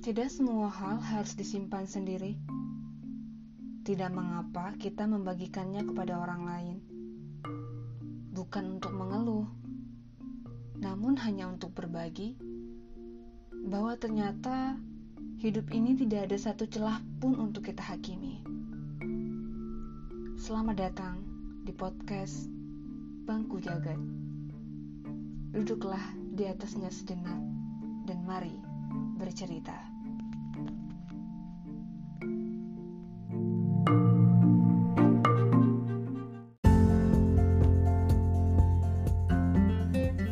Tidak semua hal harus disimpan sendiri. Tidak mengapa kita membagikannya kepada orang lain. Bukan untuk mengeluh, namun hanya untuk berbagi bahwa ternyata hidup ini tidak ada satu celah pun untuk kita hakimi. Selamat datang di podcast Bangku Jagat. Duduklah di atasnya sejenak dan mari bercerita.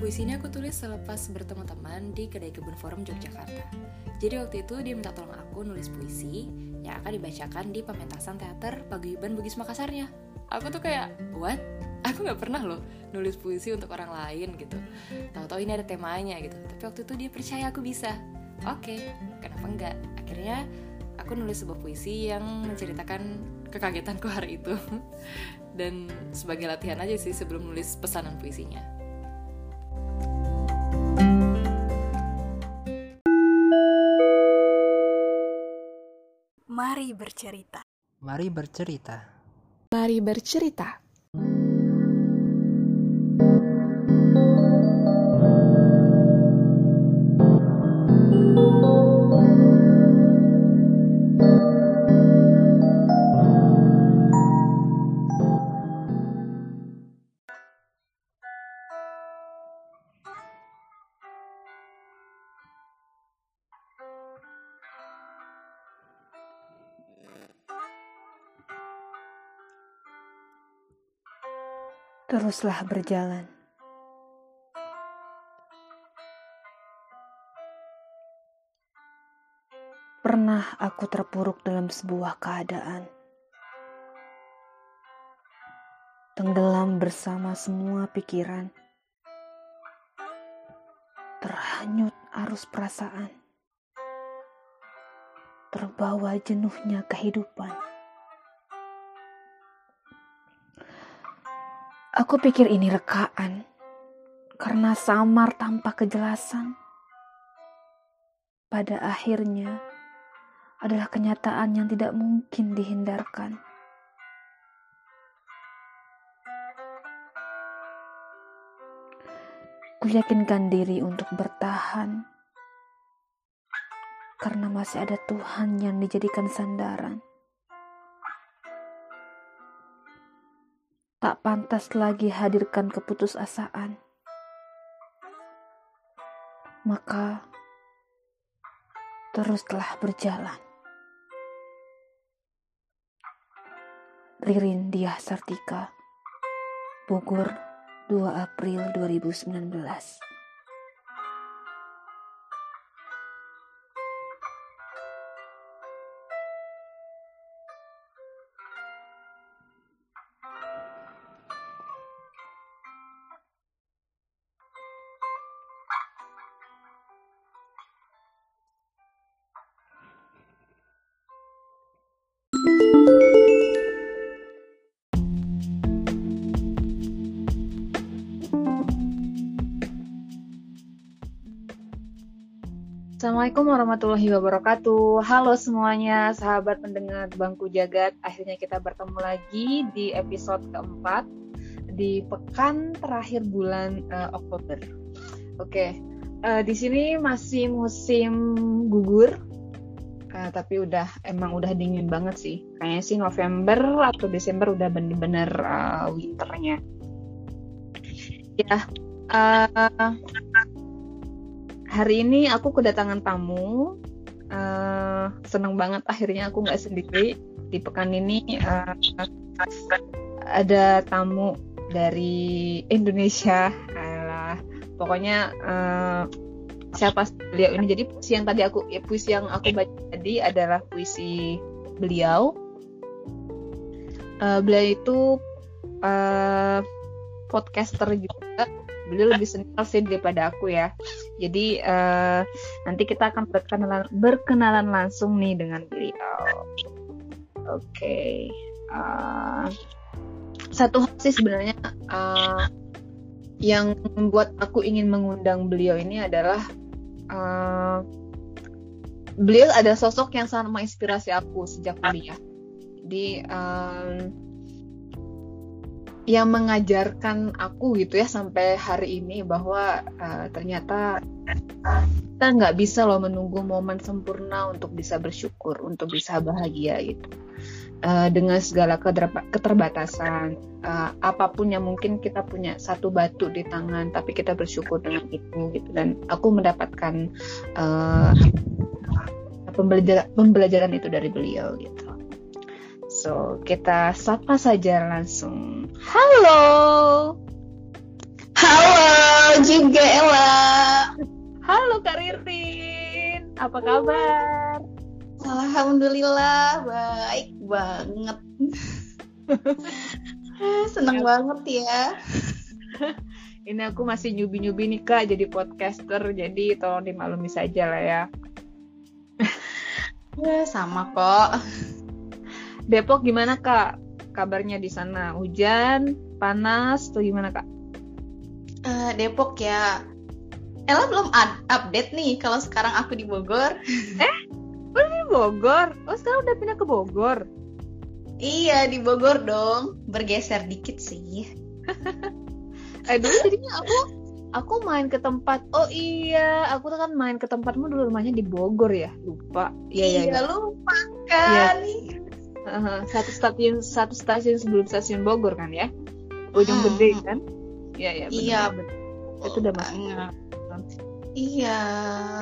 Puisi ini aku tulis selepas bertemu teman di Kedai Kebun Forum Yogyakarta. Jadi waktu itu dia minta tolong aku nulis puisi yang akan dibacakan di pementasan teater Paguyuban Bugis Makassarnya. Aku tuh kayak, what? Aku nggak pernah loh nulis puisi untuk orang lain gitu. Tahu-tahu ini ada temanya gitu. Tapi waktu itu dia percaya aku bisa. Oke, kenapa enggak? Akhirnya aku nulis sebuah puisi yang menceritakan kekagetanku hari itu. Dan sebagai latihan aja sih sebelum nulis pesanan puisinya. Mari bercerita. Mari bercerita. Mari bercerita. Teruslah berjalan. Pernah aku terpuruk dalam sebuah keadaan. Tenggelam bersama semua pikiran. Terhanyut arus perasaan. Terbawa jenuhnya kehidupan. Aku pikir ini rekaan karena samar tanpa kejelasan. Pada akhirnya, adalah kenyataan yang tidak mungkin dihindarkan. Kuyakinkan diri untuk bertahan, karena masih ada Tuhan yang dijadikan sandaran. Tak pantas lagi hadirkan keputusasaan. Maka, teruslah berjalan. Ririn Diah Sartika, Bogor, 2 April 2019. Assalamualaikum warahmatullahi wabarakatuh. Halo semuanya, sahabat pendengar Bangku Jagat. Akhirnya kita bertemu lagi di episode keempat di pekan terakhir bulan uh, Oktober. Oke, okay. uh, eh, di sini masih musim gugur, uh, tapi udah emang udah dingin banget sih. Kayaknya sih November atau Desember udah bener-bener uh, winternya. Ya, uh, hari ini aku kedatangan tamu. Uh, seneng banget akhirnya aku nggak sendiri di pekan ini uh, ada tamu dari Indonesia. Alah, pokoknya uh, siapa beliau ini? Jadi puisi yang tadi aku ya, puisi yang aku baca tadi adalah puisi beliau. Uh, beliau itu uh, podcaster juga beliau lebih senior sih daripada aku ya jadi uh, nanti kita akan berkenalan berkenalan langsung nih dengan beliau oke okay. uh, eh, satu hal sih sebenarnya uh, yang membuat aku ingin mengundang beliau ini adalah uh, beliau ada sosok yang sangat menginspirasi aku sejak kuliah. Jadi um, yang mengajarkan aku gitu ya sampai hari ini bahwa uh, ternyata kita nggak bisa loh menunggu momen sempurna untuk bisa bersyukur, untuk bisa bahagia gitu. Uh, dengan segala keterbatasan, uh, apa pun yang mungkin kita punya satu batu di tangan, tapi kita bersyukur dengan itu gitu. Dan aku mendapatkan uh, pembelajaran, pembelajaran itu dari beliau gitu. So, kita sapa saja langsung. Halo. Halo juga Ella. Halo Kak Ririn. Apa kabar? Alhamdulillah baik banget. Seneng ya. banget ya. Ini aku masih nyubi-nyubi nih Kak jadi podcaster, jadi tolong dimaklumi saja lah ya. ya sama kok. Depok gimana kak? Kabarnya di sana hujan, panas, atau gimana kak? Uh, Depok ya. Ella belum update nih kalau sekarang aku di Bogor. Eh, udah di Bogor? Oh sekarang udah pindah ke Bogor? Iya di Bogor dong. Bergeser dikit sih. eh dulu jadinya aku aku main ke tempat oh iya aku tuh kan main ke tempatmu dulu rumahnya di Bogor ya lupa iya iya, iya. lupa kan iya satu stasiun satu stasiun sebelum stasiun Bogor kan ya? Ujung hmm. gede kan? Iya iya iya. itu udah banget iya.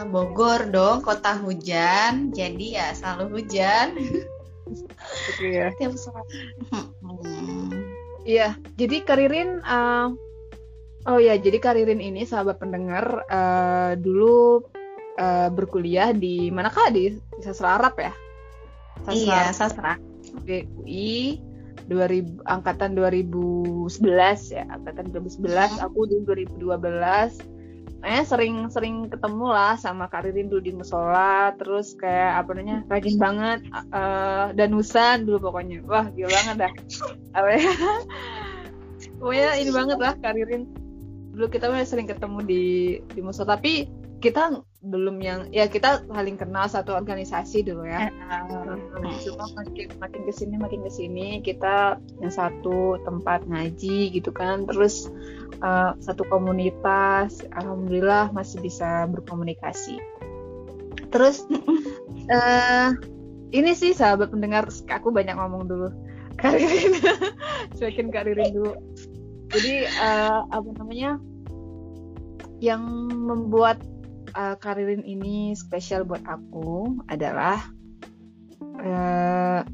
Bogor dong kota hujan. Jadi ya selalu hujan. Iya tiap saat. Hmm. iya jadi Karirin uh, oh ya jadi Karirin ini sahabat pendengar uh, dulu uh, berkuliah di mana kak di, di sastra Arab ya? Sastra iya sastra UI 2000 angkatan 2011 ya angkatan 2011 aku di 2012 eh sering sering ketemu lah sama Karirin dulu di musola terus kayak apa namanya rajin banget uh, dan Nusan dulu pokoknya. Wah gila banget dah. Apa ya? Pokoknya ini banget lah Karirin dulu kita sering ketemu di di musola tapi kita belum yang ya kita saling kenal satu organisasi dulu ya. Uh, cuma makin makin ke sini makin ke sini kita yang satu tempat ngaji gitu kan, terus uh, satu komunitas, alhamdulillah masih bisa berkomunikasi. Terus uh, ini sih sahabat pendengar, aku banyak ngomong dulu. Karirin, cuekin Karirin dulu. Jadi uh, apa namanya? Yang membuat uh, Karirin ini spesial buat aku adalah uh,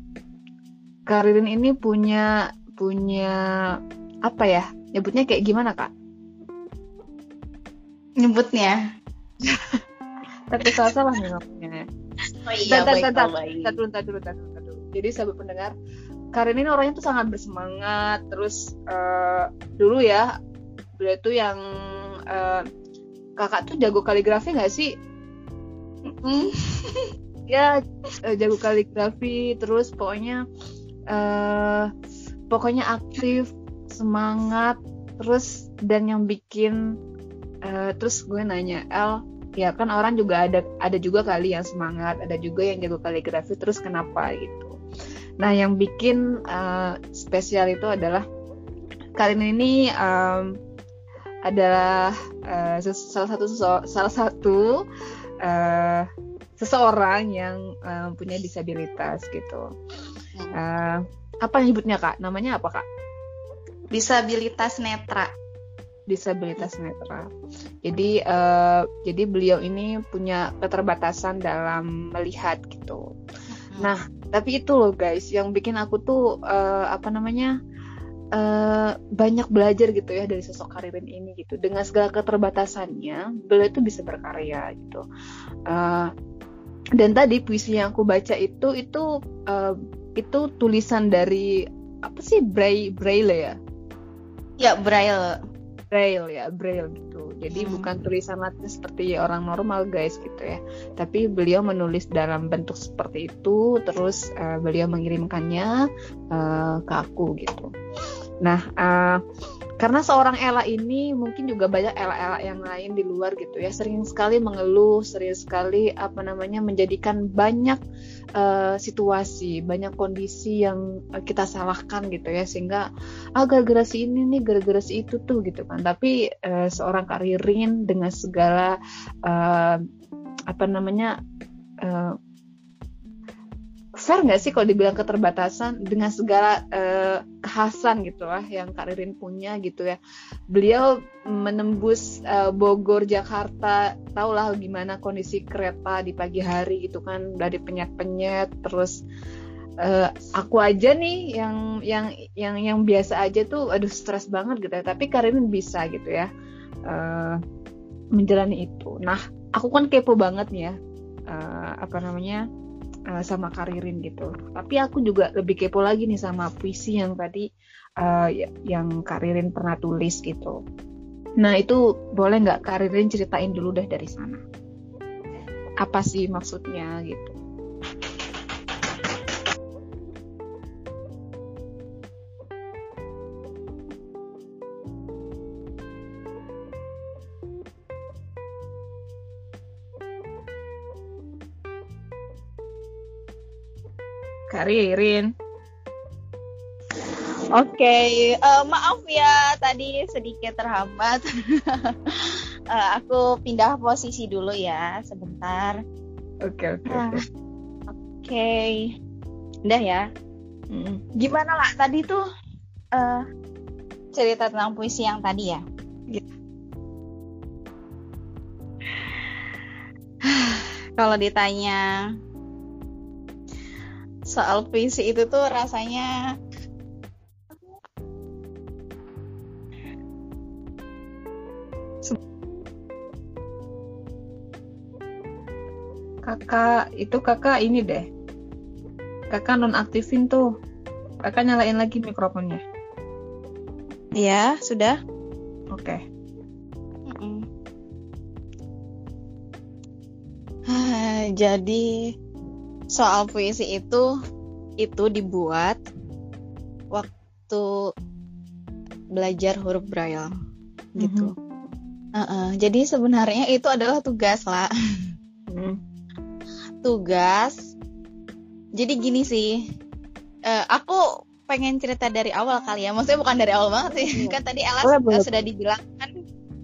Karirin ini punya punya apa ya nyebutnya kayak gimana kak? Nyebutnya? Tapi salah salah nih ngomongnya. Oh iya, baik, dulu, dulu, dulu. Jadi sahabat pendengar, Karin ini orangnya tuh sangat bersemangat. Terus uh, dulu ya, beliau tuh yang uh, kakak tuh jago kaligrafi nggak sih? Mm. ya uh, jago kaligrafi terus pokoknya uh, pokoknya aktif semangat terus dan yang bikin uh, terus gue nanya El ya kan orang juga ada ada juga kali yang semangat ada juga yang jago kaligrafi terus kenapa gitu nah yang bikin uh, spesial itu adalah kali ini um, adalah uh, salah satu salah satu uh, seseorang yang uh, punya disabilitas gitu. Uh, apa nyebutnya kak? Namanya apa kak? Disabilitas netra. Disabilitas netra. Jadi uh, jadi beliau ini punya keterbatasan dalam melihat gitu. Nah tapi itu loh guys yang bikin aku tuh uh, apa namanya uh, banyak belajar gitu ya dari sosok Karirin ini gitu. Dengan segala keterbatasannya beliau itu bisa berkarya gitu. Uh, dan tadi puisi yang aku baca itu itu uh, itu tulisan dari apa sih braille braille ya? Ya braille. Braille ya braille gitu. Jadi hmm. bukan tulisan latin seperti orang normal guys gitu ya. Tapi beliau menulis dalam bentuk seperti itu terus uh, beliau mengirimkannya uh, ke aku gitu Nah, uh, karena seorang Ella ini mungkin juga banyak Ella-Ella yang lain di luar gitu ya. Sering sekali mengeluh sering sekali apa namanya menjadikan banyak uh, situasi banyak kondisi yang kita salahkan gitu ya. Sehingga ah gara-gara ini nih gara-gara si itu tuh gitu kan. Tapi uh, seorang Karirin dengan segala uh, apa namanya uh, fair nggak sih kalau dibilang keterbatasan? Dengan segala uh, kekhasan gitu lah yang Kak Ririn punya gitu ya. Beliau menembus uh, Bogor Jakarta, tahulah gimana kondisi kereta di pagi hari gitu kan dari penyet-penyet terus uh, aku aja nih yang yang yang yang biasa aja tuh aduh stres banget gitu ya. Tapi Karin bisa gitu ya uh, menjalani itu. Nah, aku kan kepo banget nih ya. Uh, apa namanya? Uh, sama Karirin gitu. Tapi aku juga lebih kepo lagi nih sama puisi yang tadi uh, yang Karirin pernah tulis gitu. Nah itu boleh nggak Karirin ceritain dulu deh dari sana? Apa sih maksudnya gitu? Ririn. Oke, okay, uh, eh, maaf ya tadi sedikit terhambat. uh, aku pindah posisi dulu ya sebentar. Oke okay, oke. Okay, uh, oke, okay. udah ya. Hmm. Gimana lah tadi tuh uh, cerita tentang puisi yang tadi ya? Gitu. Kalau ditanya soal puisi itu tuh rasanya kakak itu kakak ini deh. Kakak nonaktifin tuh. Kakak nyalain lagi mikrofonnya. Iya sudah. Oke. Okay. jadi soal puisi itu itu dibuat waktu belajar huruf braille gitu. Mm-hmm. Uh -uh. Jadi sebenarnya itu adalah tugas lah. Mm. tugas. Jadi gini sih, uh, aku pengen cerita dari awal kali ya. Maksudnya bukan dari awal banget sih. Mm. kan tadi Ella oh, sudah dibilang kan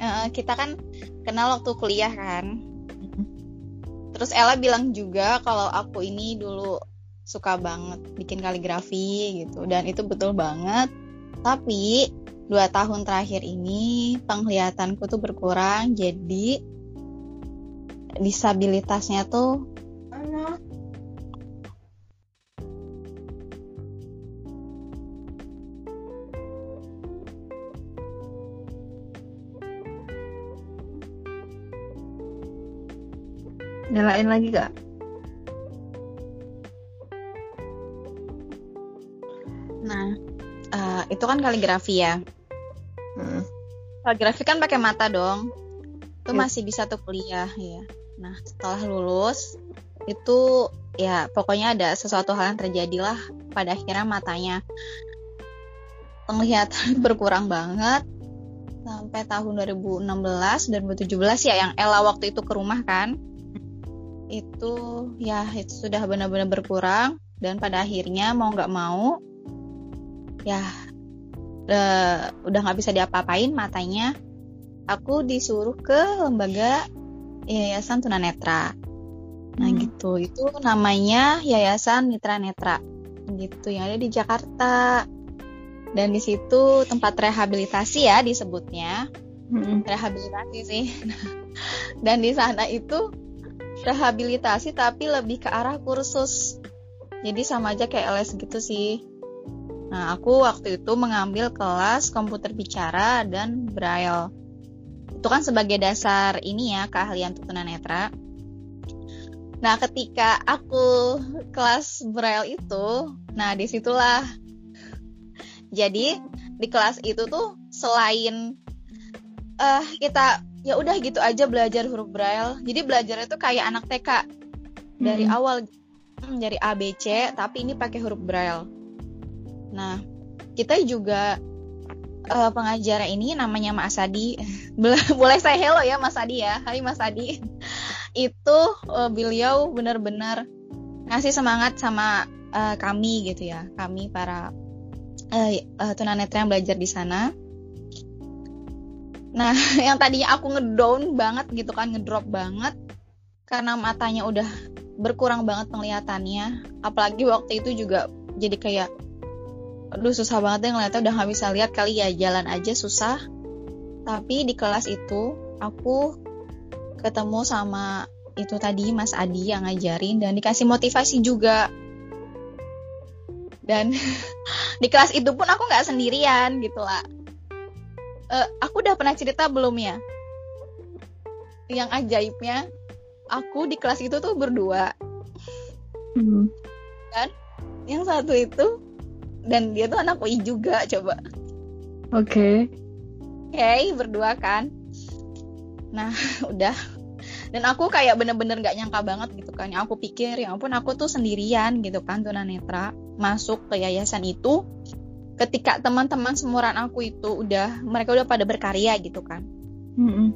uh, kita kan kenal waktu kuliah kan. Terus Ella bilang juga kalau aku ini dulu suka banget bikin kaligrafi gitu. Dan itu betul banget. Tapi dua tahun terakhir ini penglihatanku tuh berkurang. Jadi disabilitasnya tuh Nyalain lagi gak? Nah, uh, itu kan kaligrafi ya. Hmm. Kaligrafi kan pakai mata dong. Itu ya. masih bisa tuh kuliah ya. Nah, setelah lulus itu ya pokoknya ada sesuatu hal yang terjadi lah pada akhirnya matanya penglihatan berkurang banget sampai tahun 2016 2017 ya yang Ella waktu itu ke rumah kan itu ya itu sudah benar-benar berkurang. Dan pada akhirnya mau nggak mau ya uh, udah nggak bisa diapa-apain matanya. Aku disuruh ke lembaga yayasan tunanetra. Nah hmm. gitu. Itu namanya yayasan mitra netra gitu yang ada di Jakarta. Dan di situ tempat rehabilitasi ya disebutnya. Hmm. rehabilitasi sih. Dan di sana itu rehabilitasi tapi lebih ke arah kursus. Jadi sama aja kayak LS gitu sih. Nah, aku waktu itu mengambil kelas komputer bicara dan braille. Itu kan sebagai dasar ini ya, keahlian tunanetra. Nah, ketika aku kelas braille itu, nah di situlah. Jadi di kelas itu tuh selain uh, kita ya udah gitu aja belajar huruf braille jadi belajarnya tuh kayak anak TK dari hmm. awal hmm, dari ABC tapi ini pakai huruf braille nah kita juga uh, pengajar ini namanya Mas Adi. Boleh saya hello ya Mas Adi ya. Hai Mas Adi. Itu uh, beliau benar-benar ngasih semangat sama uh, kami gitu ya. Kami para uh, uh, tunanetra yang belajar di sana. Nah, yang tadinya aku ngedown banget gitu kan, ngedrop banget karena matanya udah berkurang banget penglihatannya. Apalagi waktu itu juga jadi kayak aduh susah banget deh ngeliatnya udah nggak bisa lihat kali ya jalan aja susah. Tapi di kelas itu aku ketemu sama itu tadi Mas Adi yang ngajarin dan dikasih motivasi juga. Dan di kelas itu pun aku nggak sendirian gitu lah uh, aku udah pernah cerita belum ya? Yang ajaibnya aku di kelas itu tuh berdua. Hmm. kan yang satu itu dan dia tuh anak UI juga coba. Oke. Okay. hey berdua kan? Nah udah. Dan aku kayak bener-bener gak nyangka banget gitu kan. Yang aku pikir ya ampun aku tuh sendirian gitu kan tunanetra masuk ke yayasan itu ketika teman-teman semuran aku itu udah mereka udah pada berkarya gitu kan. Mm -hmm.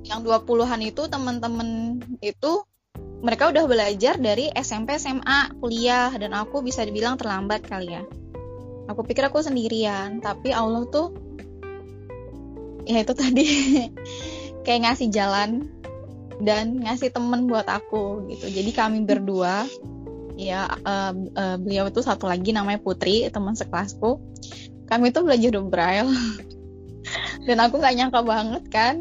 yang 20-an itu teman-teman itu mereka udah belajar dari SMP SMA kuliah dan aku bisa dibilang terlambat kali ya. Aku pikir aku sendirian tapi Allah tuh ya itu tadi kayak ngasih jalan dan ngasih temen buat aku gitu. Jadi kami berdua ya uh, uh, beliau itu satu lagi namanya Putri teman sekelasku. Kami tuh belajar braille. Dan aku nggak nyangka banget kan?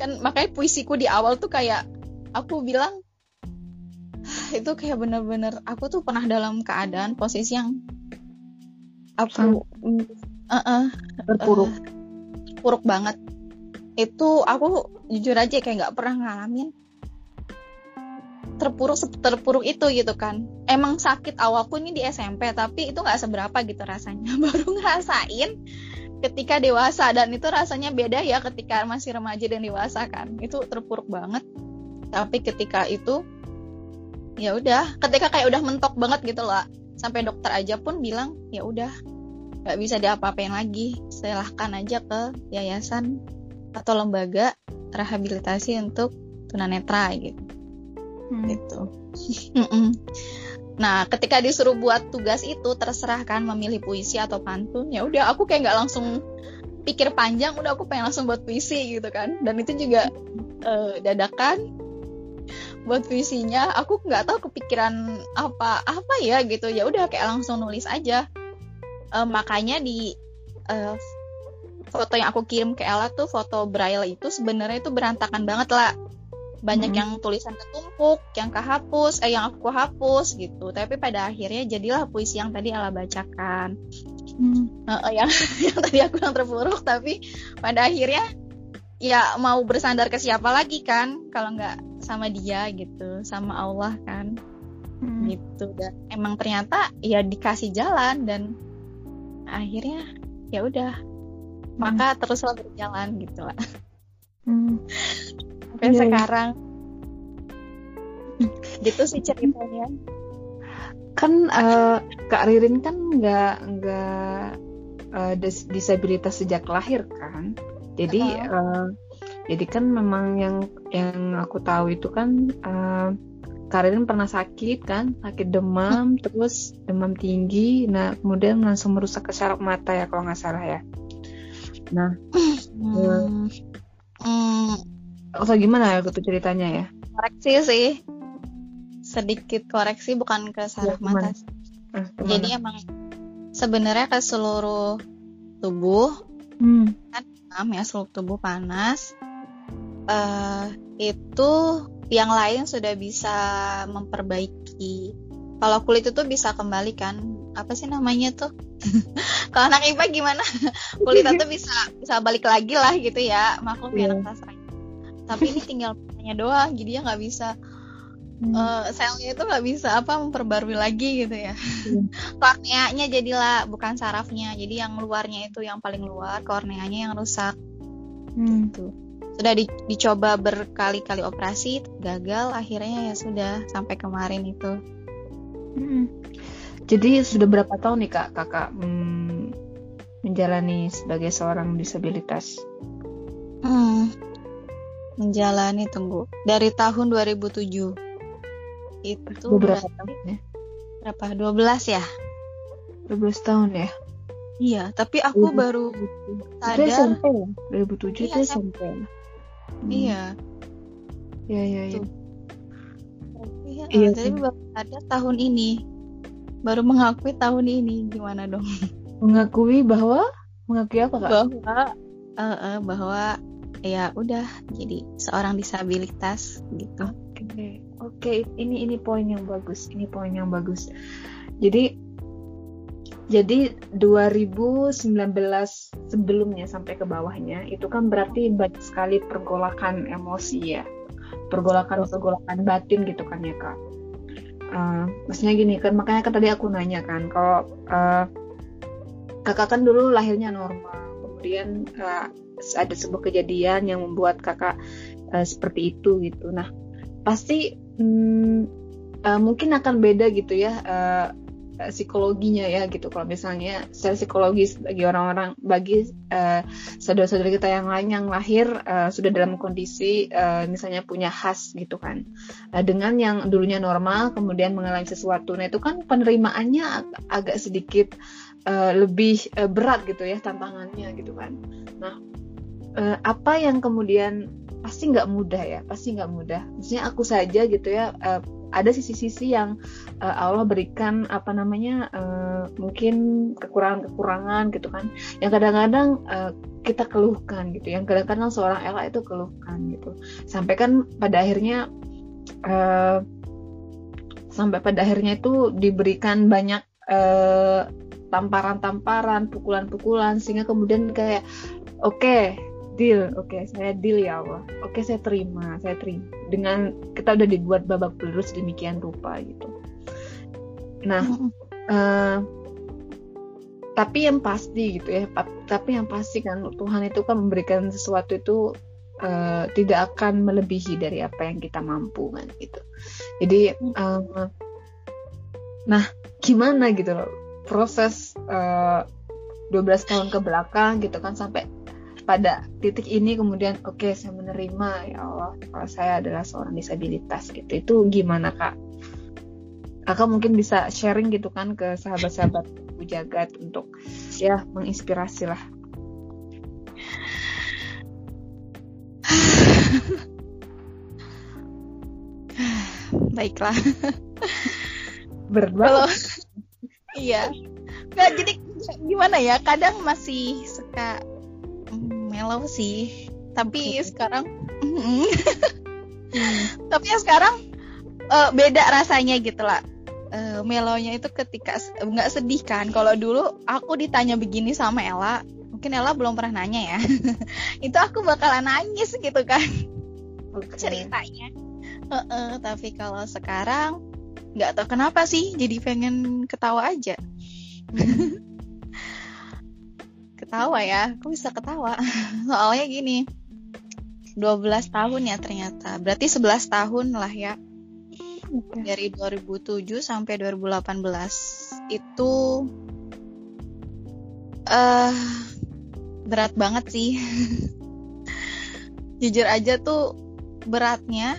Kan makanya puisiku di awal tuh kayak aku bilang itu kayak bener-bener aku tuh pernah dalam keadaan posisi yang aku uh, uh, terpuruk. Uh, puruk banget. Itu aku jujur aja kayak nggak pernah ngalamin terpuruk terpuruk itu gitu kan. Emang sakit awalku ini di SMP tapi itu nggak seberapa gitu rasanya. Baru ngerasain ketika dewasa dan itu rasanya beda ya ketika masih remaja dan dewasa kan. Itu terpuruk banget. Tapi ketika itu ya udah. Ketika kayak udah mentok banget gitu loh sampai dokter aja pun bilang ya udah nggak bisa diapa-apain lagi. Silahkan aja ke yayasan atau lembaga rehabilitasi untuk tunanetra gitu hmm. gitu. Nah ketika disuruh buat tugas itu terserah kan memilih puisi atau pantun ya udah aku kayak nggak langsung pikir panjang udah aku pengen langsung buat puisi gitu kan. Dan itu juga uh, dadakan buat puisinya aku nggak tahu kepikiran apa apa ya gitu. Ya udah kayak langsung nulis aja. Uh, makanya di uh, foto yang aku kirim ke Ella tuh foto braille itu sebenarnya itu berantakan banget lah banyak hmm. yang tulisan ketumpuk yang kehapus eh yang aku hapus gitu tapi pada akhirnya jadilah puisi yang tadi Ella bacakan hmm. uh, yang yang tadi aku yang terpuruk tapi pada akhirnya ya mau bersandar ke siapa lagi kan kalau nggak sama dia gitu sama Allah kan hmm. gitu dan emang ternyata ya dikasih jalan dan akhirnya ya udah hmm. maka teruslah berjalan gitu lah hmm. Sampai yeah. Iya. sekarang gitu sih ceritanya kan uh, kak Ririn kan nggak nggak uh, disabilitas sejak lahir kan jadi uh -huh. uh, jadi kan memang yang yang aku tahu itu kan uh, Karin pernah sakit kan sakit demam hmm. terus demam tinggi nah kemudian langsung merusak ke saraf mata ya kalau nggak salah ya nah hmm. Hmm. Atau gimana ya itu ceritanya ya koreksi sih sedikit koreksi bukan ke saraf ya, mata eh, jadi emang sebenarnya ke seluruh tubuh hmm. kan ya seluruh tubuh panas uh, itu yang lain sudah bisa memperbaiki. Kalau kulit itu bisa kembali kan? Apa sih namanya tuh? Kalau anak IPA gimana? kulit itu bisa bisa balik lagi lah gitu ya. Maklum yeah. anak sastra. Tapi ini tinggal matanya doang, jadi ya nggak bisa hmm. uh, selnya itu nggak bisa apa memperbarui lagi gitu ya. Hmm. korneanya jadilah bukan sarafnya, jadi yang luarnya itu yang paling luar, korneanya yang rusak. Hmm. Gitu sudah di, dicoba berkali-kali operasi gagal akhirnya ya sudah sampai kemarin itu hmm. jadi sudah berapa tahun nih kak kakak hmm, menjalani sebagai seorang disabilitas? Hmm, menjalani tunggu dari tahun 2007 itu Beberapa berarti tahun ya? berapa 12 ya 12 tahun ya? iya tapi aku 2007. baru Itu sadar SMP ya? 2007 itu Iya, SMP. Hmm. iya Iya, iya, iya. Ya, Iya jadi sih. baru sadar tahun ini baru mengakui tahun ini gimana dong Mengakui bahwa mengakui apa kak? bahwa eh, eh, bahwa ya udah jadi seorang disabilitas gitu Oke, oke, ini ini poin yang bagus, ini poin yang bagus. Jadi jadi 2019 sebelumnya sampai ke bawahnya itu kan berarti banyak sekali pergolakan emosi ya, pergolakan pergolakan batin gitu kan ya kak. Eh, maksudnya gini kan makanya kan tadi aku nanya kan kalau eh, kakak kan dulu lahirnya normal, kemudian eh, ada sebuah kejadian yang membuat kakak eh, seperti itu gitu. Nah pasti hmm, eh, mungkin akan beda gitu ya eh, psikologinya ya gitu. Kalau misalnya secara psikologis bagi orang-orang bagi eh, saudara-saudara kita yang lain yang lahir eh, sudah dalam kondisi eh, misalnya punya khas gitu kan. Eh, dengan yang dulunya normal kemudian mengalami sesuatu. Nah itu kan penerimaannya ag- agak sedikit eh, lebih eh, berat gitu ya tantangannya gitu kan. Nah eh, apa yang kemudian pasti nggak mudah ya pasti nggak mudah. Maksudnya aku saja gitu ya eh, ada sisi-sisi yang eh, Allah berikan apa namanya eh, mungkin kekurangan-kekurangan gitu kan. Yang kadang-kadang eh, kita keluhkan gitu yang kadang-kadang seorang Ella itu keluhkan gitu. Sampai kan pada akhirnya eh, sampai pada akhirnya itu diberikan banyak eh, tamparan-tamparan pukulan-pukulan sehingga kemudian kayak oke deal. Oke saya deal ya Allah. Oke saya terima saya terima. Dengan kita udah dibuat babak belur sedemikian rupa gitu. Nah eh, tapi yang pasti gitu ya tapi yang pasti kan Tuhan itu kan memberikan sesuatu itu eh, tidak akan melebihi dari apa yang kita mampu kan gitu. Jadi eh, nah gimana gitu loh proses eh, 12 tahun ke belakang gitu kan sampai pada titik ini kemudian oke saya menerima ya Allah kalau saya adalah seorang disabilitas gitu. Itu gimana kak? Kakak mungkin bisa sharing gitu kan ke sahabat-sahabat Bu Jagat untuk ya menginspirasi lah. Baiklah. Berat banget iya. Nggak jadi gimana ya? Kadang masih suka mellow sih. Tapi sekarang mm, tapi ya sekarang eh, beda rasanya gitu lah. Eh, mellownya itu ketika nggak sedih kan. Kalau dulu aku ditanya begini sama Ella mungkin Ella belum pernah nanya ya. Itu aku bakalan nangis gitu kan. Oke. ceritanya. Heeh, tapi kalau sekarang nggak tahu kenapa sih jadi pengen ketawa aja ketawa ya. Aku bisa ketawa. Soalnya gini 12 tahun ya ternyata. Berarti 11 tahun lah ya. Dari 2007 sampai 2018 itu eh berat banget sih. Jujur aja tuh beratnya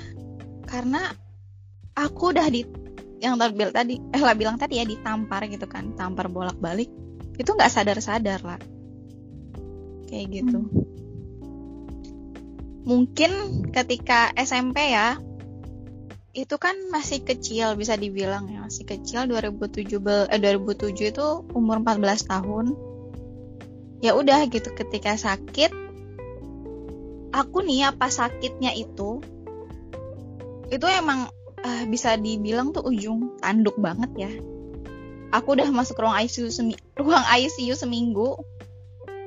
karena aku udah di yang tadi tadi eh lah bilang tadi ya ditampar gitu kan. Tampar bolak balik itu nggak sadar sadar lah kayak gitu. Mungkin ketika SMP ya itu kan masih kecil bisa dibilang ya masih kecil 2007 be- eh, 2007 itu umur 14 tahun. Ya udah gitu ketika sakit aku nih apa sakitnya itu itu emang eh, bisa dibilang tuh ujung tanduk banget ya. Aku udah masuk ruang ICU semi- ruang ICU seminggu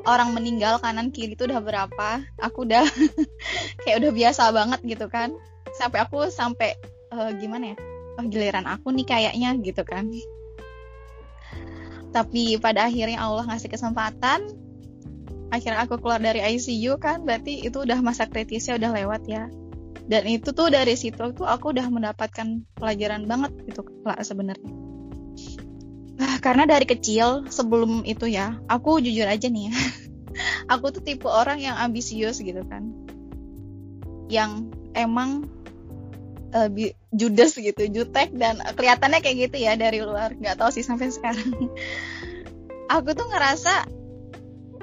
orang meninggal kanan kiri itu udah berapa? Aku udah kayak udah biasa banget gitu kan. Sampai aku sampai eh, gimana ya? Oh giliran aku nih kayaknya gitu kan. Tapi pada akhirnya Allah ngasih kesempatan. Akhirnya aku keluar dari ICU kan. Berarti itu udah masa kritisnya udah lewat ya. Dan itu tuh dari situ tuh aku udah mendapatkan pelajaran banget gitu lah sebenarnya karena dari kecil sebelum itu ya aku jujur aja nih ya. Aku tuh tipe orang yang ambisius gitu kan. Yang emang uh, judes gitu jutek dan kelihatannya kayak gitu ya dari luar. Nggak tahu sih sampai sekarang. Aku tuh ngerasa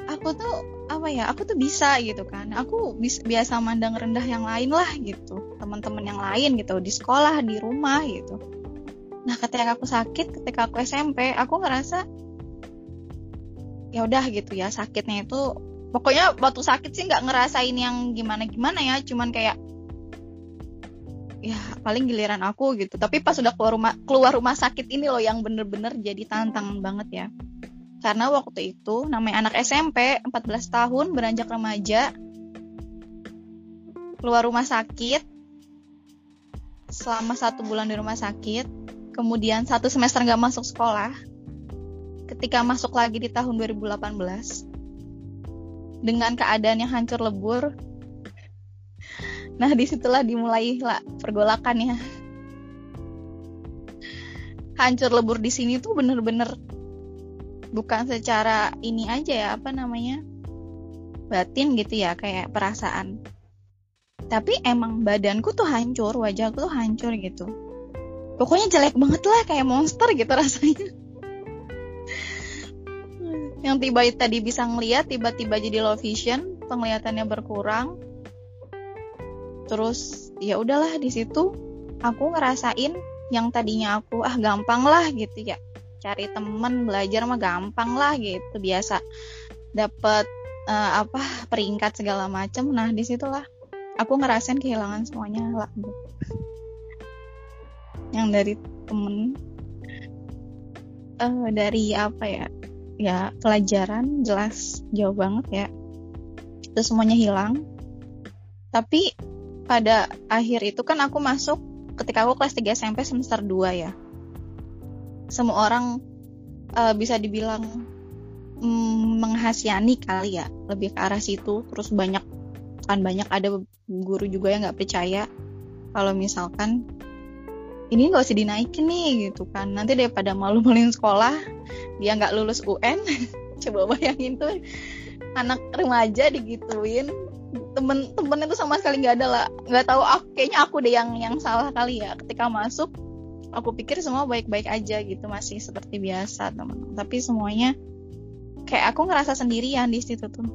aku tuh apa ya aku tuh bisa gitu kan. Aku biasa mandang rendah yang lain lah gitu. Teman-teman yang lain gitu di sekolah di rumah gitu nah ketika aku sakit ketika aku SMP aku ngerasa ya udah gitu ya sakitnya itu pokoknya waktu sakit sih nggak ngerasain yang gimana gimana ya cuman kayak ya paling giliran aku gitu. Tapi pas sudah keluar rumah keluar rumah sakit ini loh yang bener-bener jadi tantangan banget ya. Karena waktu itu namanya anak SMP 14 tahun beranjak remaja keluar rumah sakit selama satu bulan di rumah sakit kemudian satu semester nggak masuk sekolah, ketika masuk lagi di tahun 2018, dengan keadaan yang hancur lebur, nah di situlah dimulai lah pergolakannya. Hancur lebur di sini tuh bener-bener bukan secara ini aja ya apa namanya batin gitu ya kayak perasaan tapi emang badanku tuh hancur wajahku tuh hancur gitu pokoknya jelek banget lah kayak monster gitu rasanya. Yang tiba tadi bisa ngeliat tiba-tiba jadi low vision penglihatannya berkurang. Terus ya udahlah di situ aku ngerasain yang tadinya aku ah gampang lah gitu ya. Cari temen belajar mah gampang lah gitu. Biasa dapat uh, eh, apa peringkat segala macem. Nah di situlah aku ngerasain kehilangan semuanya lah gitu yang dari temen. Uh, dari apa ya? Ya pelajaran jelas jauh banget ya. Itu semuanya hilang. Tapi pada akhir itu kan aku masuk ketika aku kelas 3 SMP semester 2 ya. Semua orang uh, bisa dibilang mm, menghasiani kali ya lebih ke arah situ. Terus banyak kan banyak ada guru juga yang nggak percaya. Kalau misalkan ini nggak usah dinaikin nih gitu kan. Nanti daripada malu-maluin sekolah dia nggak lulus UN coba bayangin tuh anak remaja digituin temen-temen itu sama sekali nggak ada lah. Nggak tahu aku kayaknya aku deh yang yang salah kali ya. Ketika masuk aku pikir semua baik-baik aja gitu masih seperti biasa teman tapi semuanya kayak aku ngerasa sendirian di situ tuh.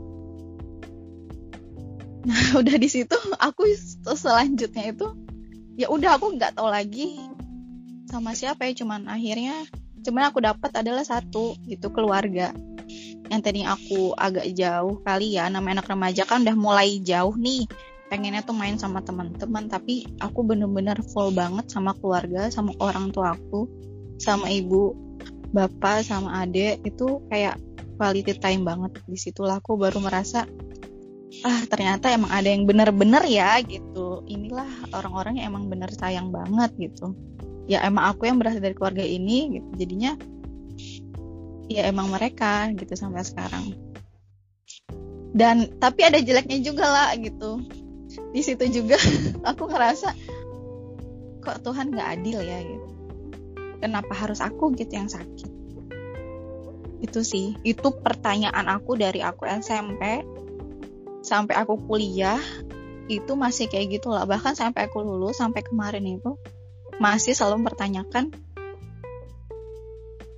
Nah udah di situ aku selanjutnya itu ya udah aku nggak tahu lagi sama siapa ya cuman akhirnya cuman aku dapat adalah satu gitu keluarga. Yang tadi aku agak jauh kali ya nama anak remaja kan udah mulai jauh nih. Pengennya tuh main sama teman-teman tapi aku bener-bener full banget sama keluarga sama orang tua aku sama ibu bapak sama adik. Itu kayak quality time banget. Di situlah aku baru merasa ah ternyata emang ada yang bener-bener ya gitu. Inilah orang-orang yang emang bener sayang banget gitu. Ya emang aku yang berasal dari keluarga ini gitu. Jadinya ya emang mereka gitu sampai sekarang. Dan tapi ada jeleknya juga lah gitu. Di situ juga aku ngerasa kok Tuhan nggak adil ya gitu. Kenapa harus aku gitu yang sakit? Itu sih. Itu pertanyaan aku dari aku SMP sampai aku kuliah itu masih kayak gitu lah bahkan sampai aku lulus sampai kemarin itu masih selalu mempertanyakan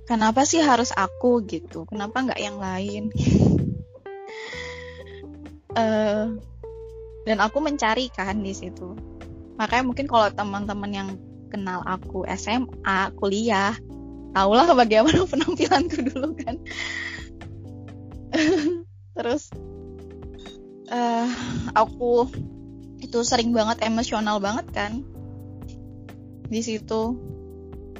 kenapa sih harus aku? gitu. Kenapa nggak yang lain? Uh, dan aku mencari kan di situ. Makanya mungkin kalau teman-teman yang kenal aku SMA kuliah tahulah bagaimana penampilanku dulu kan. Terus uh, aku itu sering banget emosional banget kan di situ.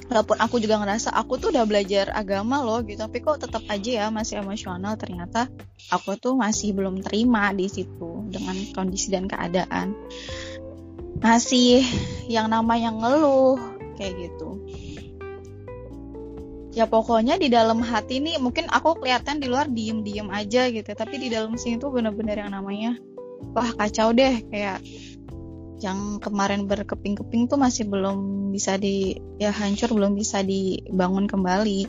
Walaupun aku juga ngerasa aku tuh udah belajar agama loh gitu tapi kok tetap aja ya masih emosional. Ternyata aku tuh masih belum terima di situ dengan kondisi dan keadaan. Masih yang namanya ngeluh kayak gitu ya pokoknya di dalam hati nih mungkin aku kelihatan di luar diem-diem aja gitu tapi di dalam sini tuh bener-bener yang namanya wah kacau deh kayak yang kemarin berkeping-keping tuh masih belum bisa di ya hancur belum bisa dibangun kembali.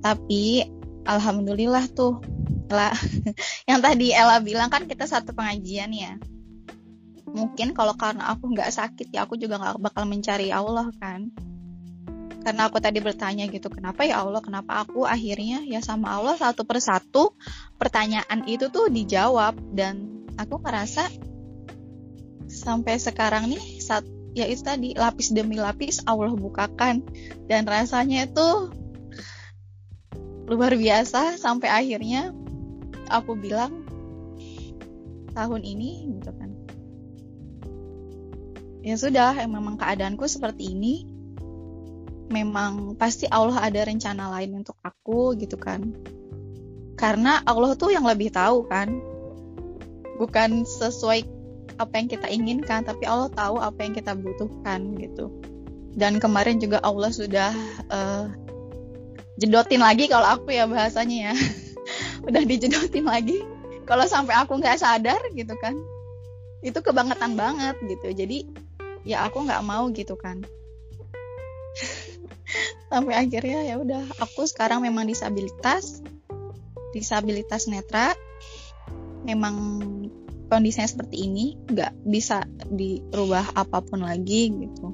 Tapi alhamdulillah tuh lah yang tadi Ella bilang kan kita satu pengajian ya. Mungkin kalau karena aku nggak sakit ya aku juga nggak bakal mencari Allah kan karena aku tadi bertanya gitu kenapa ya Allah kenapa aku akhirnya ya sama Allah satu persatu? Pertanyaan itu tuh dijawab dan aku ngerasa sampai sekarang nih saat ya itu tadi lapis demi lapis Allah bukakan dan rasanya itu luar biasa sampai akhirnya aku bilang tahun ini gitu kan. Ya sudah memang keadaanku seperti ini memang pasti Allah ada rencana lain untuk aku gitu kan. Karena Allah tuh yang lebih tahu kan. Bukan sesuai apa yang kita inginkan tapi Allah tahu apa yang kita butuhkan gitu. Dan kemarin juga Allah sudah uh, jedotin lagi kalau aku ya bahasanya ya. Udah dijedotin lagi. Kalau sampai aku nggak sadar gitu kan. Itu kebangetan banget gitu. Jadi ya aku nggak mau gitu kan sampai akhirnya ya udah aku sekarang memang disabilitas disabilitas netra. Memang kondisinya seperti ini nggak bisa dirubah apa pun lagi gitu.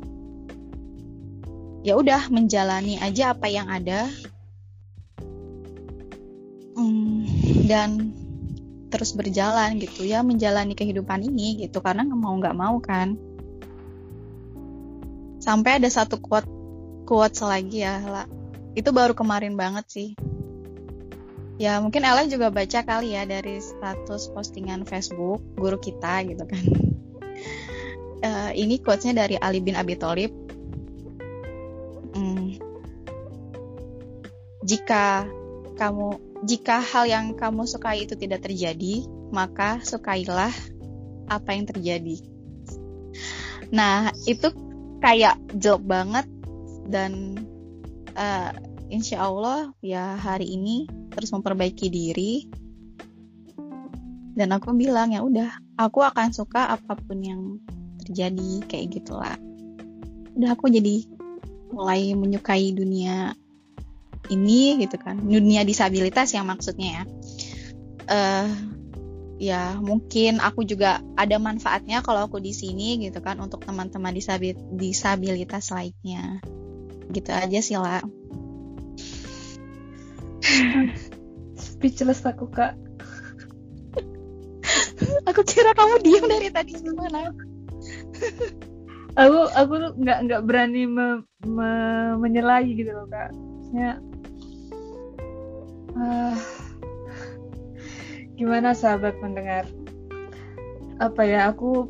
Ya udah menjalani aja apa yang ada. Hmm, dan terus berjalan gitu ya menjalani kehidupan ini gitu karena mau nggak mau kan. Sampai ada satu quote quotes lagi ya lah itu baru kemarin banget sih. Ya mungkin Ella juga baca kali ya dari status postingan Facebook guru kita gitu kan. Uh, ini quotesnya dari Ali bin Abi Thalib. Hmm, jika kamu jika hal yang kamu sukai itu tidak terjadi maka sukailah apa yang terjadi. Nah itu kayak jelek banget dan uh, insya Allah ya hari ini terus memperbaiki diri. Dan aku bilang ya udah aku akan suka apa pun yang terjadi kayak gitulah. Udah aku jadi mulai menyukai dunia ini gitu kan. Dunia disabilitas yang maksudnya ya. Uh, ya mungkin aku juga ada manfaatnya kalau aku di sini gitu kan untuk teman-teman disabilitas lainnya gitu aja sih lah speechless aku kak. Aku kira kamu diam dari tadi gimana? Aku aku tuh nggak nggak berani me, me, menyelai gitu loh kak. Maksudnya uh, gimana sahabat mendengar? Apa ya aku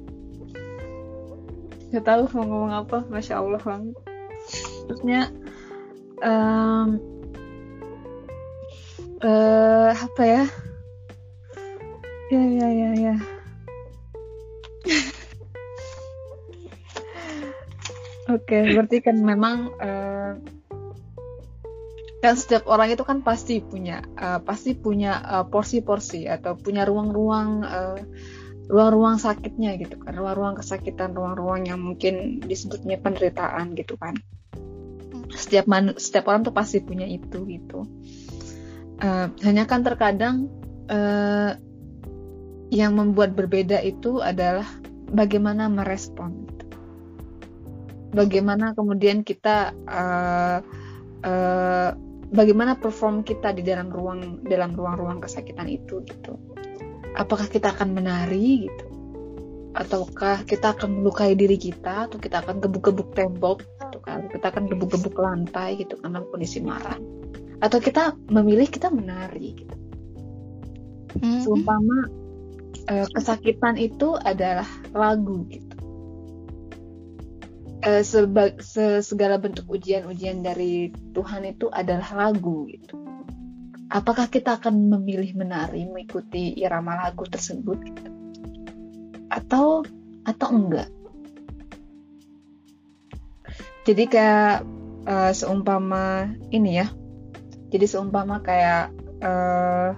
nggak tahu mau ngomong apa. Masya allah banget terusnya um, uh, apa ya? Ya ya ya ya. Oke, okay, berarti kan memang uh, kan setiap orang itu kan pasti punya uh, pasti punya uh, porsi-porsi atau punya ruang-ruang uh, ruang-ruang sakitnya gitu kan. Ruang-ruang kesakitan ruang-ruang yang mungkin disebutnya penderitaan gitu kan setiap man setiap orang tuh pasti punya itu gitu. Uh, hanya kan terkadang uh, yang membuat berbeda itu adalah bagaimana merespon gitu. bagaimana kemudian kita uh, uh, bagaimana perform kita di dalam ruang dalam ruang-ruang kesakitan itu gitu. Apakah kita akan menari gitu? Ataukah kita akan melukai diri kita atau kita akan gebuk-gebuk tembok kan kita akan gebuk-gebuk lantai gitu karena kondisi marah atau kita memilih kita menari gitu hmm. seumpama uh, kesakitan itu adalah lagu gitu uh, seba, se segala bentuk ujian-ujian dari Tuhan itu adalah lagu gitu. Apakah kita akan memilih menari mengikuti irama lagu tersebut gitu? Atau atau enggak? Jadi kayak uh, seumpama ini ya. Jadi seumpama kayak uh,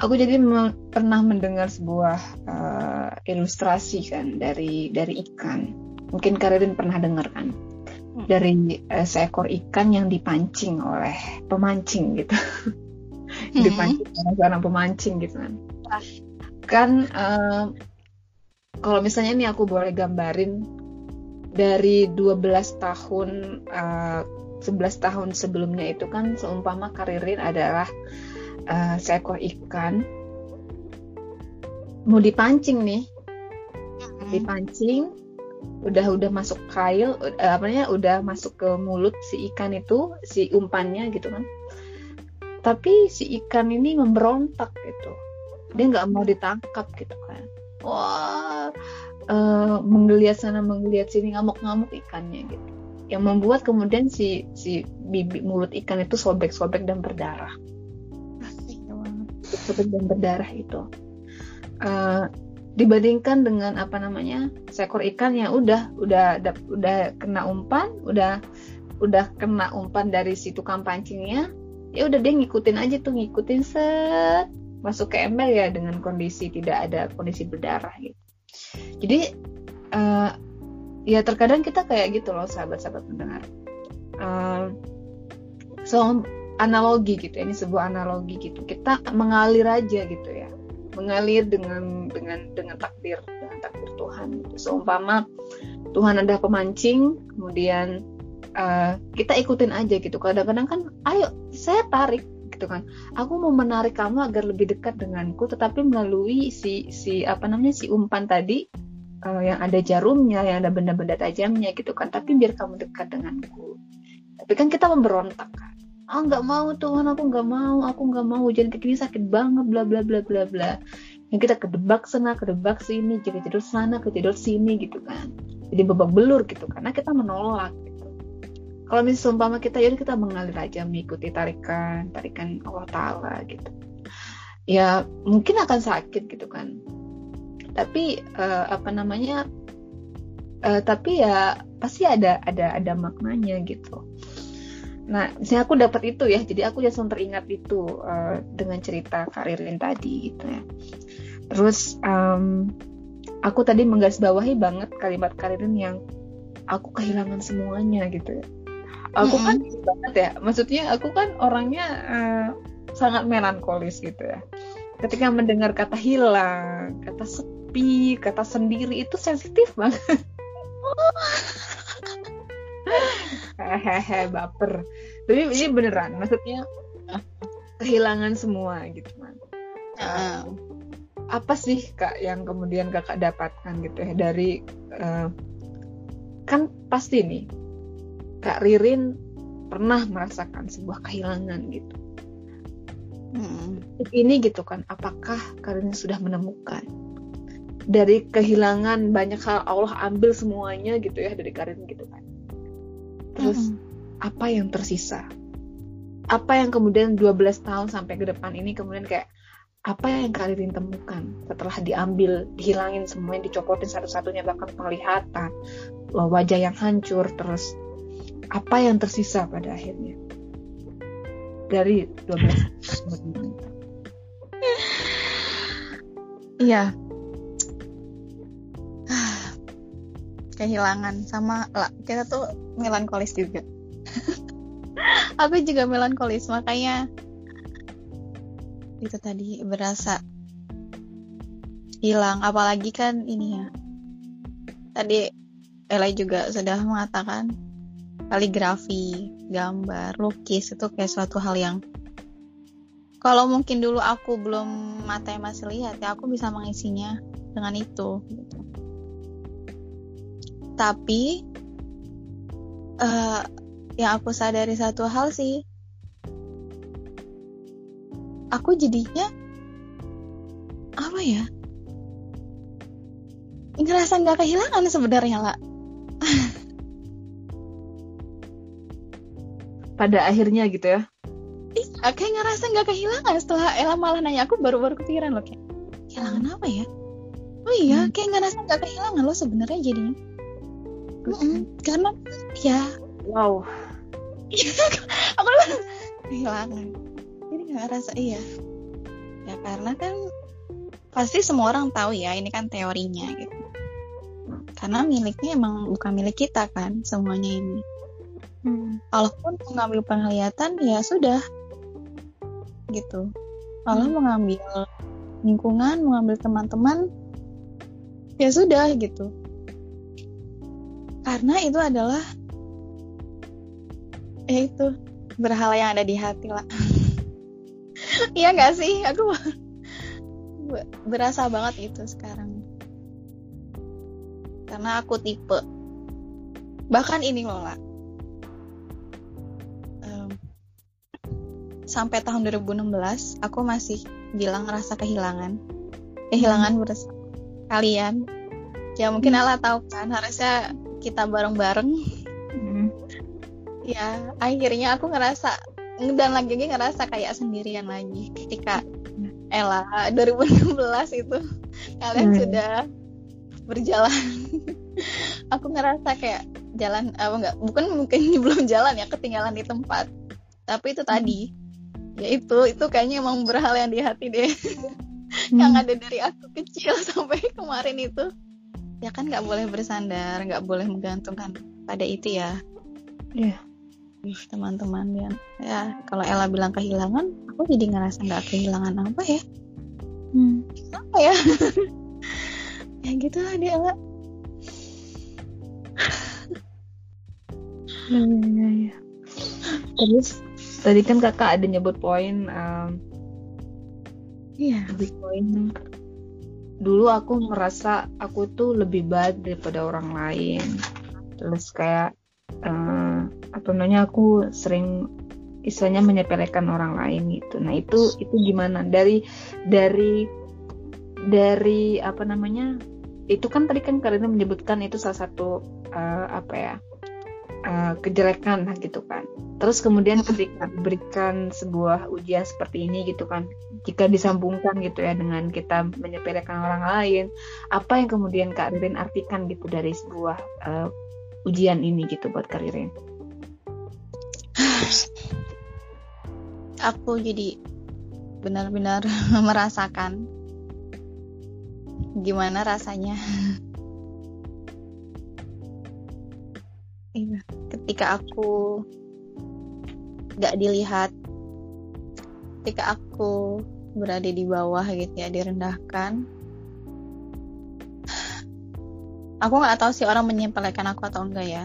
aku jadi me pernah mendengar sebuah uh, ilustrasi kan dari dari ikan. Mungkin Karin pernah dengar kan. dari uh, seekor ikan yang dipancing oleh pemancing gitu dipancing oleh seorang pemancing gitu kan kan uh, kalau misalnya ini aku boleh gambarin dari 12 tahun uh, 11 tahun sebelumnya itu kan seumpama Karirin adalah uh, seekor ikan. Mau dipancing nih. Dipancing udah udah masuk kail uh, apa namanya udah masuk ke mulut si ikan itu si umpannya gitu kan. Tapi si ikan ini memberontak gitu. Dia nggak mau ditangkap gitu kan. Wah uh, menggeliat sana menggeliat sini ngamuk-ngamuk ikannya gitu. Yang membuat kemudian si si bibit mulut ikan itu sobek-sobek dan berdarah. Sobek dan berdarah itu. Uh, dibandingkan dengan apa namanya seekor ikan yang udah udah udah, udah kena umpan udah udah kena umpan dari si tukang pancingnya ya udah dia ngikutin aja tuh ngikutin set masuk ke ember ya dengan kondisi tidak ada kondisi berdarah gitu jadi uh, ya terkadang kita kayak gitu loh sahabat-sahabat pendengar. Uh, so analogi gitu ini sebuah analogi gitu. Kita mengalir aja gitu ya. Mengalir dengan dengan dengan takdir dengan takdir Tuhan gitu. seumpama Tuhan ada pemancing kemudian uh, kita ikutin aja gitu. Kadang-kadang kan ayo saya tarik gitu kan. Aku mau menarik kamu agar lebih dekat denganku tetapi melalui si si apa namanya si umpan tadi uh, yang ada jarumnya yang ada benda-benda tajamnya gitu kan. Tapi biar kamu dekat denganku. Tapi kan kita memberontak kan. Ah nggak mau Tuhan aku nggak mau aku nggak mau. Hujan kayak gini sakit banget bla bla bla bla bla. Yang kita kedebak sana kedebak sini jadi tidur sana ketidur sini gitu kan. Jadi babak belur gitu karena kita menolak. gitu kalau misalnya umpama kita ya kita mengalir aja mengikuti tarikan tarikan Allah Taala gitu ya mungkin akan sakit gitu kan tapi uh, apa namanya uh, tapi ya pasti ada ada ada maknanya gitu Nah, misalnya aku dapat itu ya, jadi aku langsung teringat itu uh, dengan cerita Karirin tadi gitu ya. Terus um, aku tadi menggarisbawahi banget kalimat Karirin yang aku kehilangan semuanya gitu ya. Aku mm -hmm. kan banget ya, maksudnya aku kan orangnya uh, sangat melankolis gitu ya. Ketika mendengar kata hilang, kata sepi, kata sendiri itu sensitif banget. hehehe baper tapi ini beneran maksudnya kehilangan semua gitu kan uh, apa sih kak yang kemudian kakak dapatkan gitu ya dari uh, kan pasti nih kak Ririn pernah merasakan sebuah kehilangan gitu hmm. ini gitu kan apakah Ririn sudah menemukan dari kehilangan banyak hal Allah ambil semuanya gitu ya dari Karin gitu kan terus mm -hmm. apa yang tersisa apa yang kemudian 12 tahun sampai ke depan ini kemudian kayak apa yang kalian temukan setelah diambil, dihilangin semuanya, dicopotin satu-satunya bahkan penglihatan, wajah yang hancur, terus apa yang tersisa pada akhirnya? Dari 12 Iya, kehilangan sama lah kita tuh melankolis juga. Aku juga melankolis makanya itu tadi berasa hilang. Apalagi kan ini ya. Tadi Ella juga sudah mengatakan kaligrafi gambar lukis itu kayak suatu hal yang kalau mungkin dulu aku belum mata yang masih lihat ya aku bisa mengisinya dengan itu gitu. Tapi uh, yang aku sadari satu hal sih aku jadinya apa ya? Ngerasa nggak kehilangan sebenarnya lah pada akhirnya gitu ya? Iya kayak ngerasa nggak kehilangan setelah Ella malah nanya aku baru-baru kepikiran loh kayak kehilangan apa ya? Oh iya hmm. kayak ngerasa nggak kehilangan loh sebenarnya jadinya. Mm -mm, karena ya. Wow. Aku kehilangan. Jadi nggak rasa iya. Ya karena kan pasti semua orang tahu ya ini kan teorinya gitu. Karena miliknya emang bukan milik kita kan semuanya ini Hmm. kalaupun mengambil penglihatan ya sudah. Gitu. Kalau mengambil lingkungan mengambil teman-teman ya sudah gitu. Karena itu adalah ya itu berhala yang ada di hati lah. Iya nggak sih? Aku be- berasa banget itu sekarang. Karena aku tipe bahkan ini loh lah sampai tahun 2016 aku masih bilang rasa kehilangan. Kehilangan bersama kalian. Ya mungkin Allah tahu kan harusnya kita bareng-bareng. Hmm. ya akhirnya aku ngerasa dan lagi ngerasa kayak sendirian lagi ketika Ella 2016 itu kalian Hmm. sudah berjalan. Aku ngerasa kayak jalan apa enggak bukan mungkin belum jalan ya ketinggalan di tempat. Tapi itu tadi ya itu itu kayaknya emang berhal yang di hati deh. Yang ada dari aku kecil sampai kemarin itu. Ya kan nggak boleh bersandar nggak boleh menggantungkan pada itu ya. Ih, teman-teman ya ya kalau Ella bilang kehilangan aku jadi ngerasa nggak kehilangan apa ya? Hmm. apa ya? Ya gitu lah dia Ella. Ya, ya, ya. Terus tadi kan kakak ada nyebut poin em, iya. lebih poin. Dulu aku merasa aku tuh lebih baik daripada orang lain. Terus kayak eh, apa namanya aku sering istilahnya menyepelekan orang lain gitu. Nah itu itu gimana? Dari dari dari apa namanya? Itu kan tadi kan Karina menyebutkan itu salah satu eh, apa ya eh, kejelekan lah gitu kan. Terus kemudian ketika diberikan sebuah ujian seperti ini gitu kan jika disambungkan gitu ya dengan kita menyepelekan orang lain apa yang kemudian Kak Ririn artikan gitu dari sebuah eh, ujian ini gitu buat Kak Ririn? Aku jadi benar-benar merasakan gimana rasanya Iya, ketika aku gak dilihat ketika aku berada di bawah gitu ya direndahkan aku nggak tahu sih orang menyepelekan aku atau enggak ya.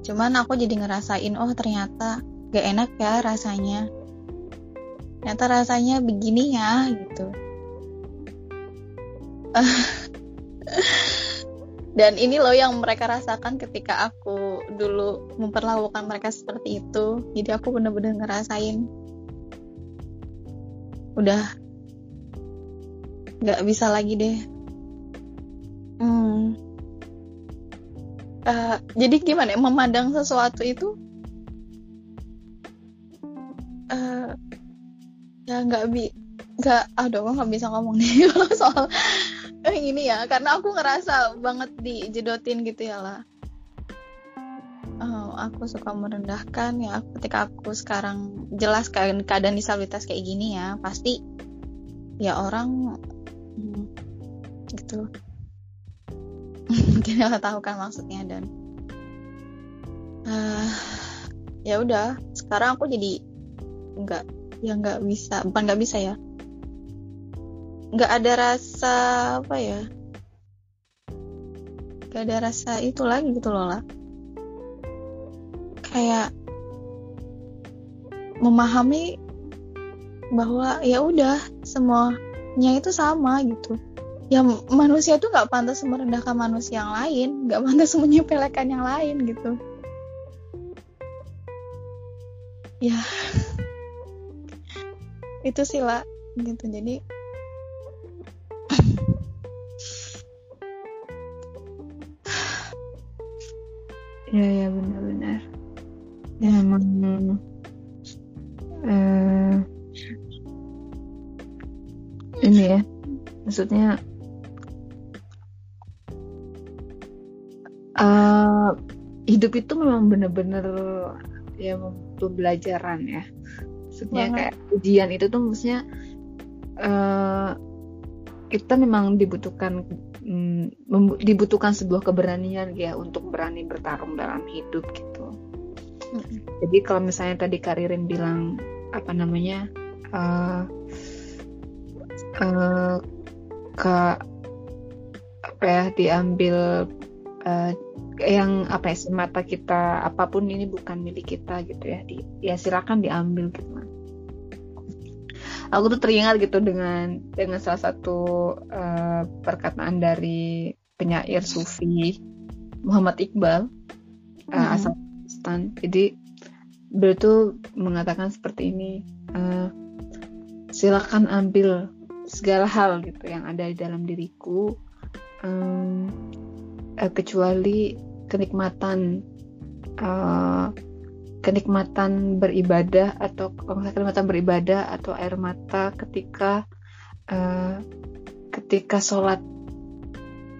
Cuman aku jadi ngerasain oh ternyata gak enak ya rasanya. Ternyata rasanya begini ya gitu dan ini loh yang mereka rasakan ketika aku dulu memperlakukan mereka seperti itu jadi aku bener-bener ngerasain udah nggak bisa lagi deh hmm. Eh, jadi gimana ya, memandang sesuatu itu eh ya nggak bi nggak aduh aku nggak bisa ngomong nih soal eh, ini ya karena aku ngerasa banget dijedotin gitu ya lah. Oh, aku suka merendahkan ya ketika aku sekarang jelas keadaan, disabilitas kayak gini ya pasti ya orang hmm, gitu. Mungkin nggak tahu kan maksudnya dan ah, ya udah sekarang aku jadi nggak ya nggak bisa bukan nggak bisa ya nggak ada rasa apa ya? Nggak ada rasa itu lagi gitu loh lah kayak memahami bahwa ya udah semuanya itu sama gitu. Ya manusia itu nggak pantas merendahkan manusia yang lain nggak pantas menyepelekan yang lain gitu. Ya. Itu sih lah gitu. Jadi ya ya benar-benar ya emang eh, ini ya maksudnya eh, hidup itu memang benar-benar ya pembelajaran ya maksudnya Banget. kayak ujian itu tuh maksudnya eh, kita memang dibutuhkan mm, dibutuhkan sebuah keberanian ya untuk berani bertarung dalam hidup gitu. Jadi kalau misalnya tadi Karirin bilang apa namanya uh, uh, ke apa ya diambil uh, yang apa ya semata kita apa pun ini bukan milik kita gitu ya di, ya silakan diambil gitu aku tuh teringat gitu dengan dengan salah satu uh, perkataan dari penyair sufi Muhammad Iqbal uh, hmm. asal Pakistan jadi beliau tuh mengatakan seperti ini uh, silakan ambil segala hal gitu yang ada di dalam diriku um, uh, kecuali kenikmatan uh, kenikmatan beribadah atau kenikmatan beribadah atau air mata ketika uh, ketika sholat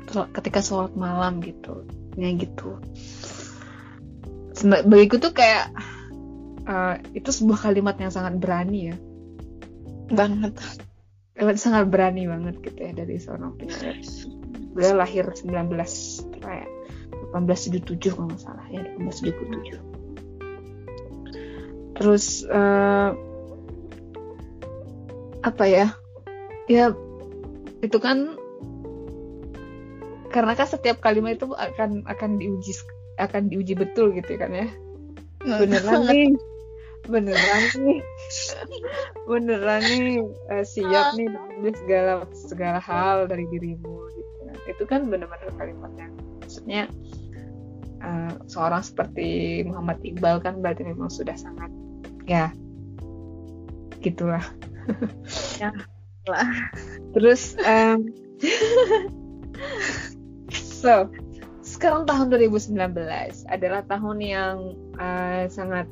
ketika sholat malam gitu ya gitu. Bagiku tuh kayak uh, itu sebuah kalimat yang sangat berani ya. Banget. Sangat berani banget gitu ya dari seorang penyair beliau lahir 19 apa ya 1877 kalau nggak salah ya 1877 terus uh, apa ya? Ya itu kan karena kan setiap kalimat itu akan akan diuji akan diuji betul gitu kan ya? Beneran nih. Beneran nih. Beneran nih uh, siap nih mengambil segala segala hal dari dirimu gitu itu kan benar-benar kalimat yang maksudnya uh, seorang seperti Muhammad Iqbal kan berarti memang sudah sangat ya. Gitulah. Ya lah terus um, so sekarang tahun 2019 adalah tahun yang uh, sangat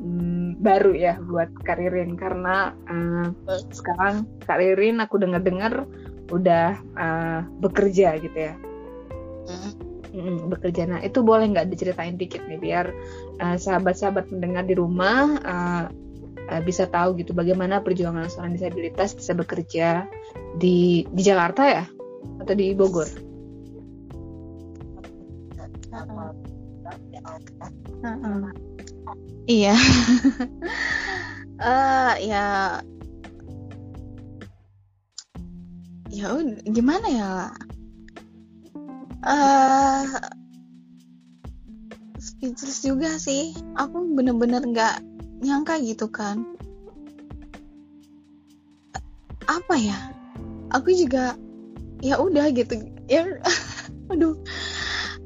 um, baru ya buat Karirin karena uh, sekarang Karirin aku dengar-dengar udah uh, bekerja gitu ya. Mm mm, bekerja. Nah itu boleh nggak diceritain dikit nih biar uh, sahabat-sahabat mendengar di rumah uh, uh, bisa tahu gitu bagaimana perjuangan seorang disabilitas bisa bekerja di di Jakarta ya atau di Bogor. Uh -uh. Iya. uh, ya ya gimana ya uh, speechless juga sih. Aku bener-bener nggak nyangka gitu kan. Apa ya? Aku juga ya udah gitu. Ya aduh.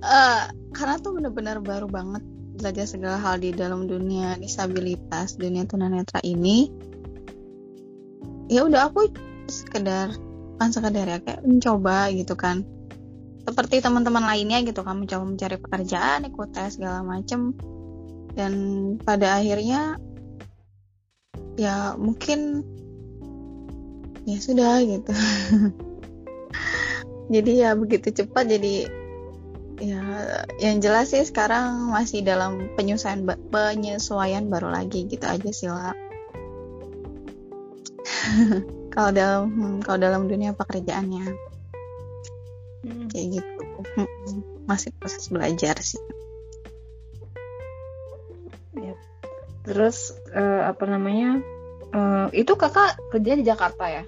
Uh, karena tuh bener-bener baru banget belajar segala hal di dalam dunia disabilitas dunia tunanetra ini. Ya udah aku sekedar kan sekedar ya kayak mencoba gitu kan seperti teman-teman lainnya gitu kamu coba mencari pekerjaan ikut tes segala macem. Dan pada akhirnya ya mungkin ya sudah gitu. Jadi ya begitu cepat jadi ya yang jelas sih sekarang masih dalam penyesuaian penyesuaian baru lagi gitu aja sih lah kalau dalam kalau dalam dunia pekerjaannya hmm. kayak gitu. Masih proses belajar sih. Ya. terus uh, apa namanya uh, itu kakak kerja di Jakarta ya?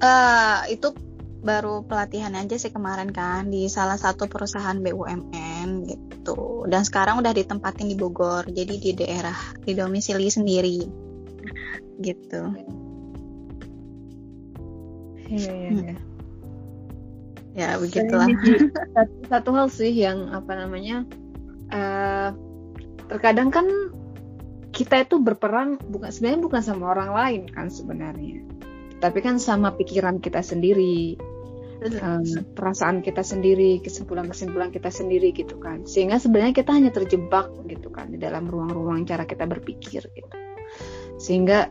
Uh, itu baru pelatihan aja sih kemarin kan di salah satu perusahaan BUMN gitu. Dan sekarang udah ditempatin di Bogor jadi di daerah di domisili sendiri. Gitu. Iya iya, iya ya begitulah. satu, satu hal sih yang apa namanya uh, terkadang kan kita itu berperang bukan sebenarnya bukan sama orang lain kan sebenarnya. Tapi kan sama pikiran kita sendiri um, perasaan kita sendiri kesimpulan-kesimpulan kita sendiri gitu kan. Sehingga sebenarnya kita hanya terjebak gitu kan di dalam ruang-ruang cara kita berpikir gitu. Sehingga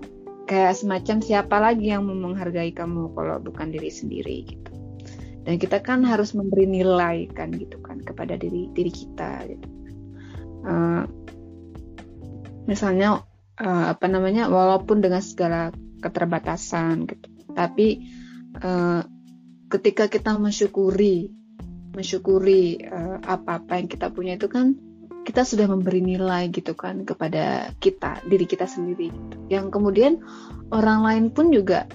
kayak semacam siapa lagi yang mau menghargai kamu kalau bukan diri sendiri gitu dan kita kan harus memberi nilai kan gitu kan kepada diri diri kita gitu uh, misalnya uh, apa namanya walaupun dengan segala keterbatasan gitu tapi uh, ketika kita mensyukuri mensyukuri apa-apa yang kita punya itu kan kita sudah memberi nilai gitu kan kepada kita diri kita sendiri gitu. yang kemudian orang lain pun juga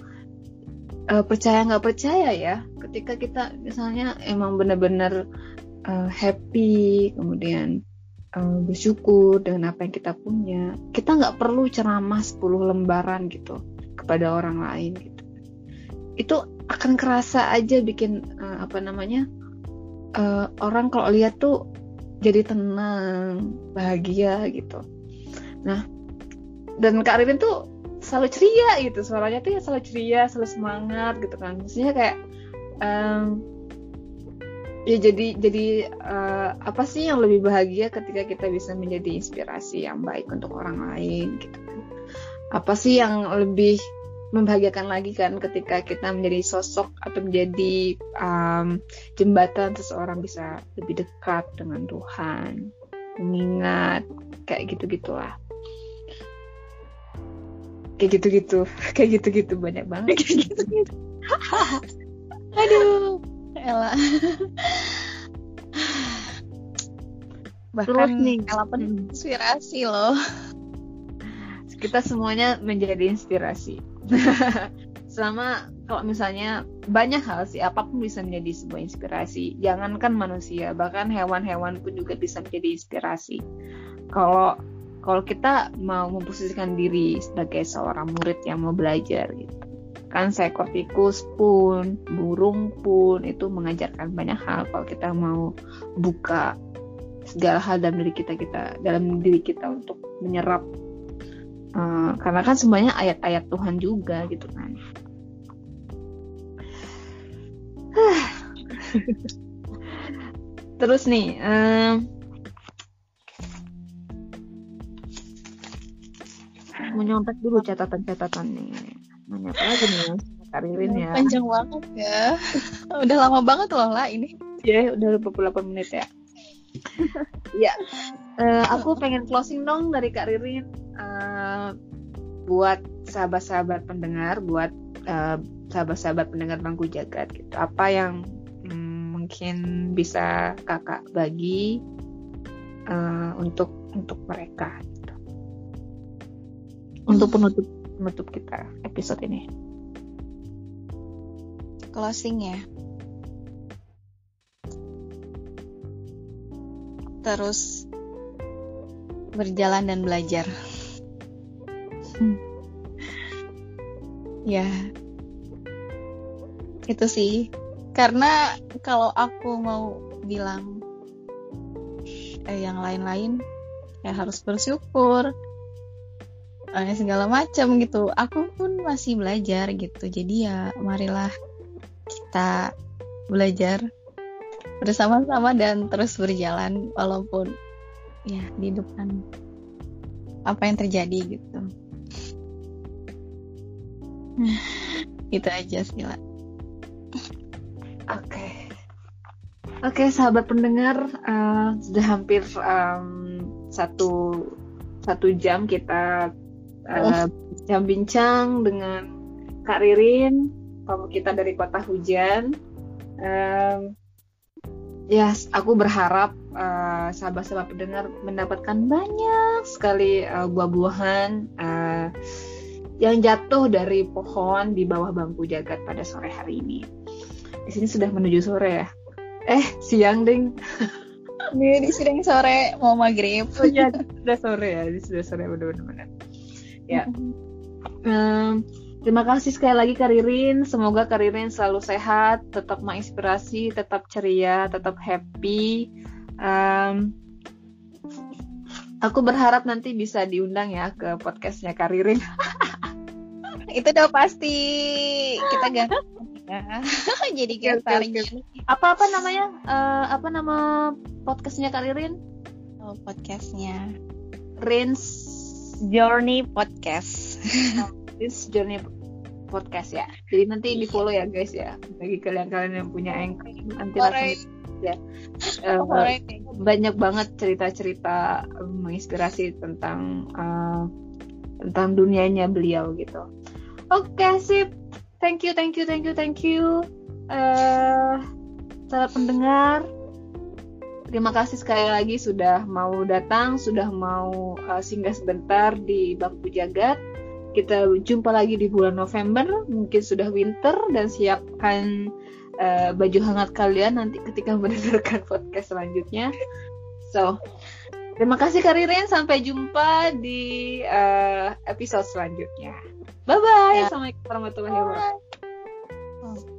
uh, percaya nggak percaya ya ketika kita misalnya emang benar-benar uh, happy kemudian uh, bersyukur dengan apa yang kita punya kita nggak perlu ceramah 10 lembaran gitu kepada orang lain gitu itu akan kerasa aja bikin uh, apa namanya uh, orang kalau lihat tuh jadi tenang, bahagia gitu. Nah, dan Kak Ririn tuh selalu ceria gitu, suaranya tuh ya selalu ceria, selalu semangat gitu kan. Maksudnya kayak um, ya jadi jadi uh, apa sih yang lebih bahagia ketika kita bisa menjadi inspirasi yang baik untuk orang lain gitu kan. Apa sih yang lebih membahagiakan lagi kan ketika kita menjadi sosok atau menjadi um, jembatan seseorang bisa lebih dekat dengan Tuhan mengingat kayak gitu gitulah kayak gitu gitu kayak gitu gitu banyak banget. Kayak gitu gitu aduh. Ella. Bahkan nih. Ella pun inspirasi loh. Kita semuanya menjadi inspirasi. Selama kalau misalnya banyak hal sih apa pun bisa menjadi sebuah inspirasi. Jangankan manusia bahkan hewan-hewan pun juga bisa menjadi inspirasi. Kalau kalau kita mau memposisikan diri sebagai seorang murid yang mau belajar gitu kan seekor tikus pun burung pun itu mengajarkan banyak hal kalau kita mau buka segala hal dalam diri kita kita dalam diri kita untuk menyerap. Uh, karena kan semuanya ayat-ayat Tuhan juga gitu kan. Terus nih um, menyontek dulu catatan-catatan nih nanya apa lagi nih karirin ya? panjang banget ya. Udah lama banget loh lah ini. Ya yeah, udah 28 menit ya. Ya uh, aku pengen closing dong dari Kak Ririn. Uh, buat sahabat-sahabat pendengar, buat eh, sahabat-sahabat pendengar bangku jagat gitu. Apa yang um, mungkin bisa kakak bagi uh, untuk untuk mereka gitu. Untuk penutup penutup kita episode ini. Closing ya. terus berjalan dan belajar. Ya, itu sih. Karena kalau aku mau bilang eh, yang lain-lain, ya harus bersyukur, eh, segala macam gitu. Aku pun masih belajar gitu. Jadi ya, marilah kita belajar bersama-sama dan terus berjalan walaupun ya di depan apa yang terjadi gitu itu aja sih lah oke oke sahabat pendengar uh, sudah hampir um, satu satu jam kita uh, bincang-bincang dengan Kak Ririn kamu kita dari kota hujan um, ya aku berharap uh, sahabat-sahabat pendengar mendapatkan banyak sekali uh, buah-buahan uh, yang jatuh dari pohon di bawah bangku jagat pada sore hari ini. Di sini sudah menuju sore ya. Eh, siang ding. Ini di sini sore mau maghrib. Oh ya, sudah sore ya, ini sudah sore benar-benar. Ya. Um, Terima kasih sekali lagi Karirin. Semoga Karirin selalu sehat, tetap menginspirasi, tetap ceria, tetap happy. Um, aku berharap nanti bisa diundang ya ke podcastnya Karirin. Itu udah pasti kita ganti. Jadi kita Apa apa namanya? Uh, apa nama podcastnya Karirin? Oh, podcastnya Rins Journey Podcast. This Journey Podcast ya. Jadi nanti di follow ya guys ya. Bagi kalian-kalian yang punya anchor nanti langsung ya. Uh, banyak banget cerita-cerita menginspirasi tentang uh, tentang dunianya beliau gitu. Oke okay, sip. Thank you, thank you, thank you, thank you. Uh, sahabat pendengar, terima kasih sekali lagi sudah mau datang, sudah mau uh, singgah sebentar di Bangku Jagat. Kita jumpa lagi di bulan November, mungkin sudah winter dan siapkan uh, baju hangat kalian nanti ketika mendengarkan podcast selanjutnya. So, terima kasih Karirin, sampai jumpa di uh, episode selanjutnya. Bye bye. Ya. Assalamualaikum warahmatullahi wabarakatuh.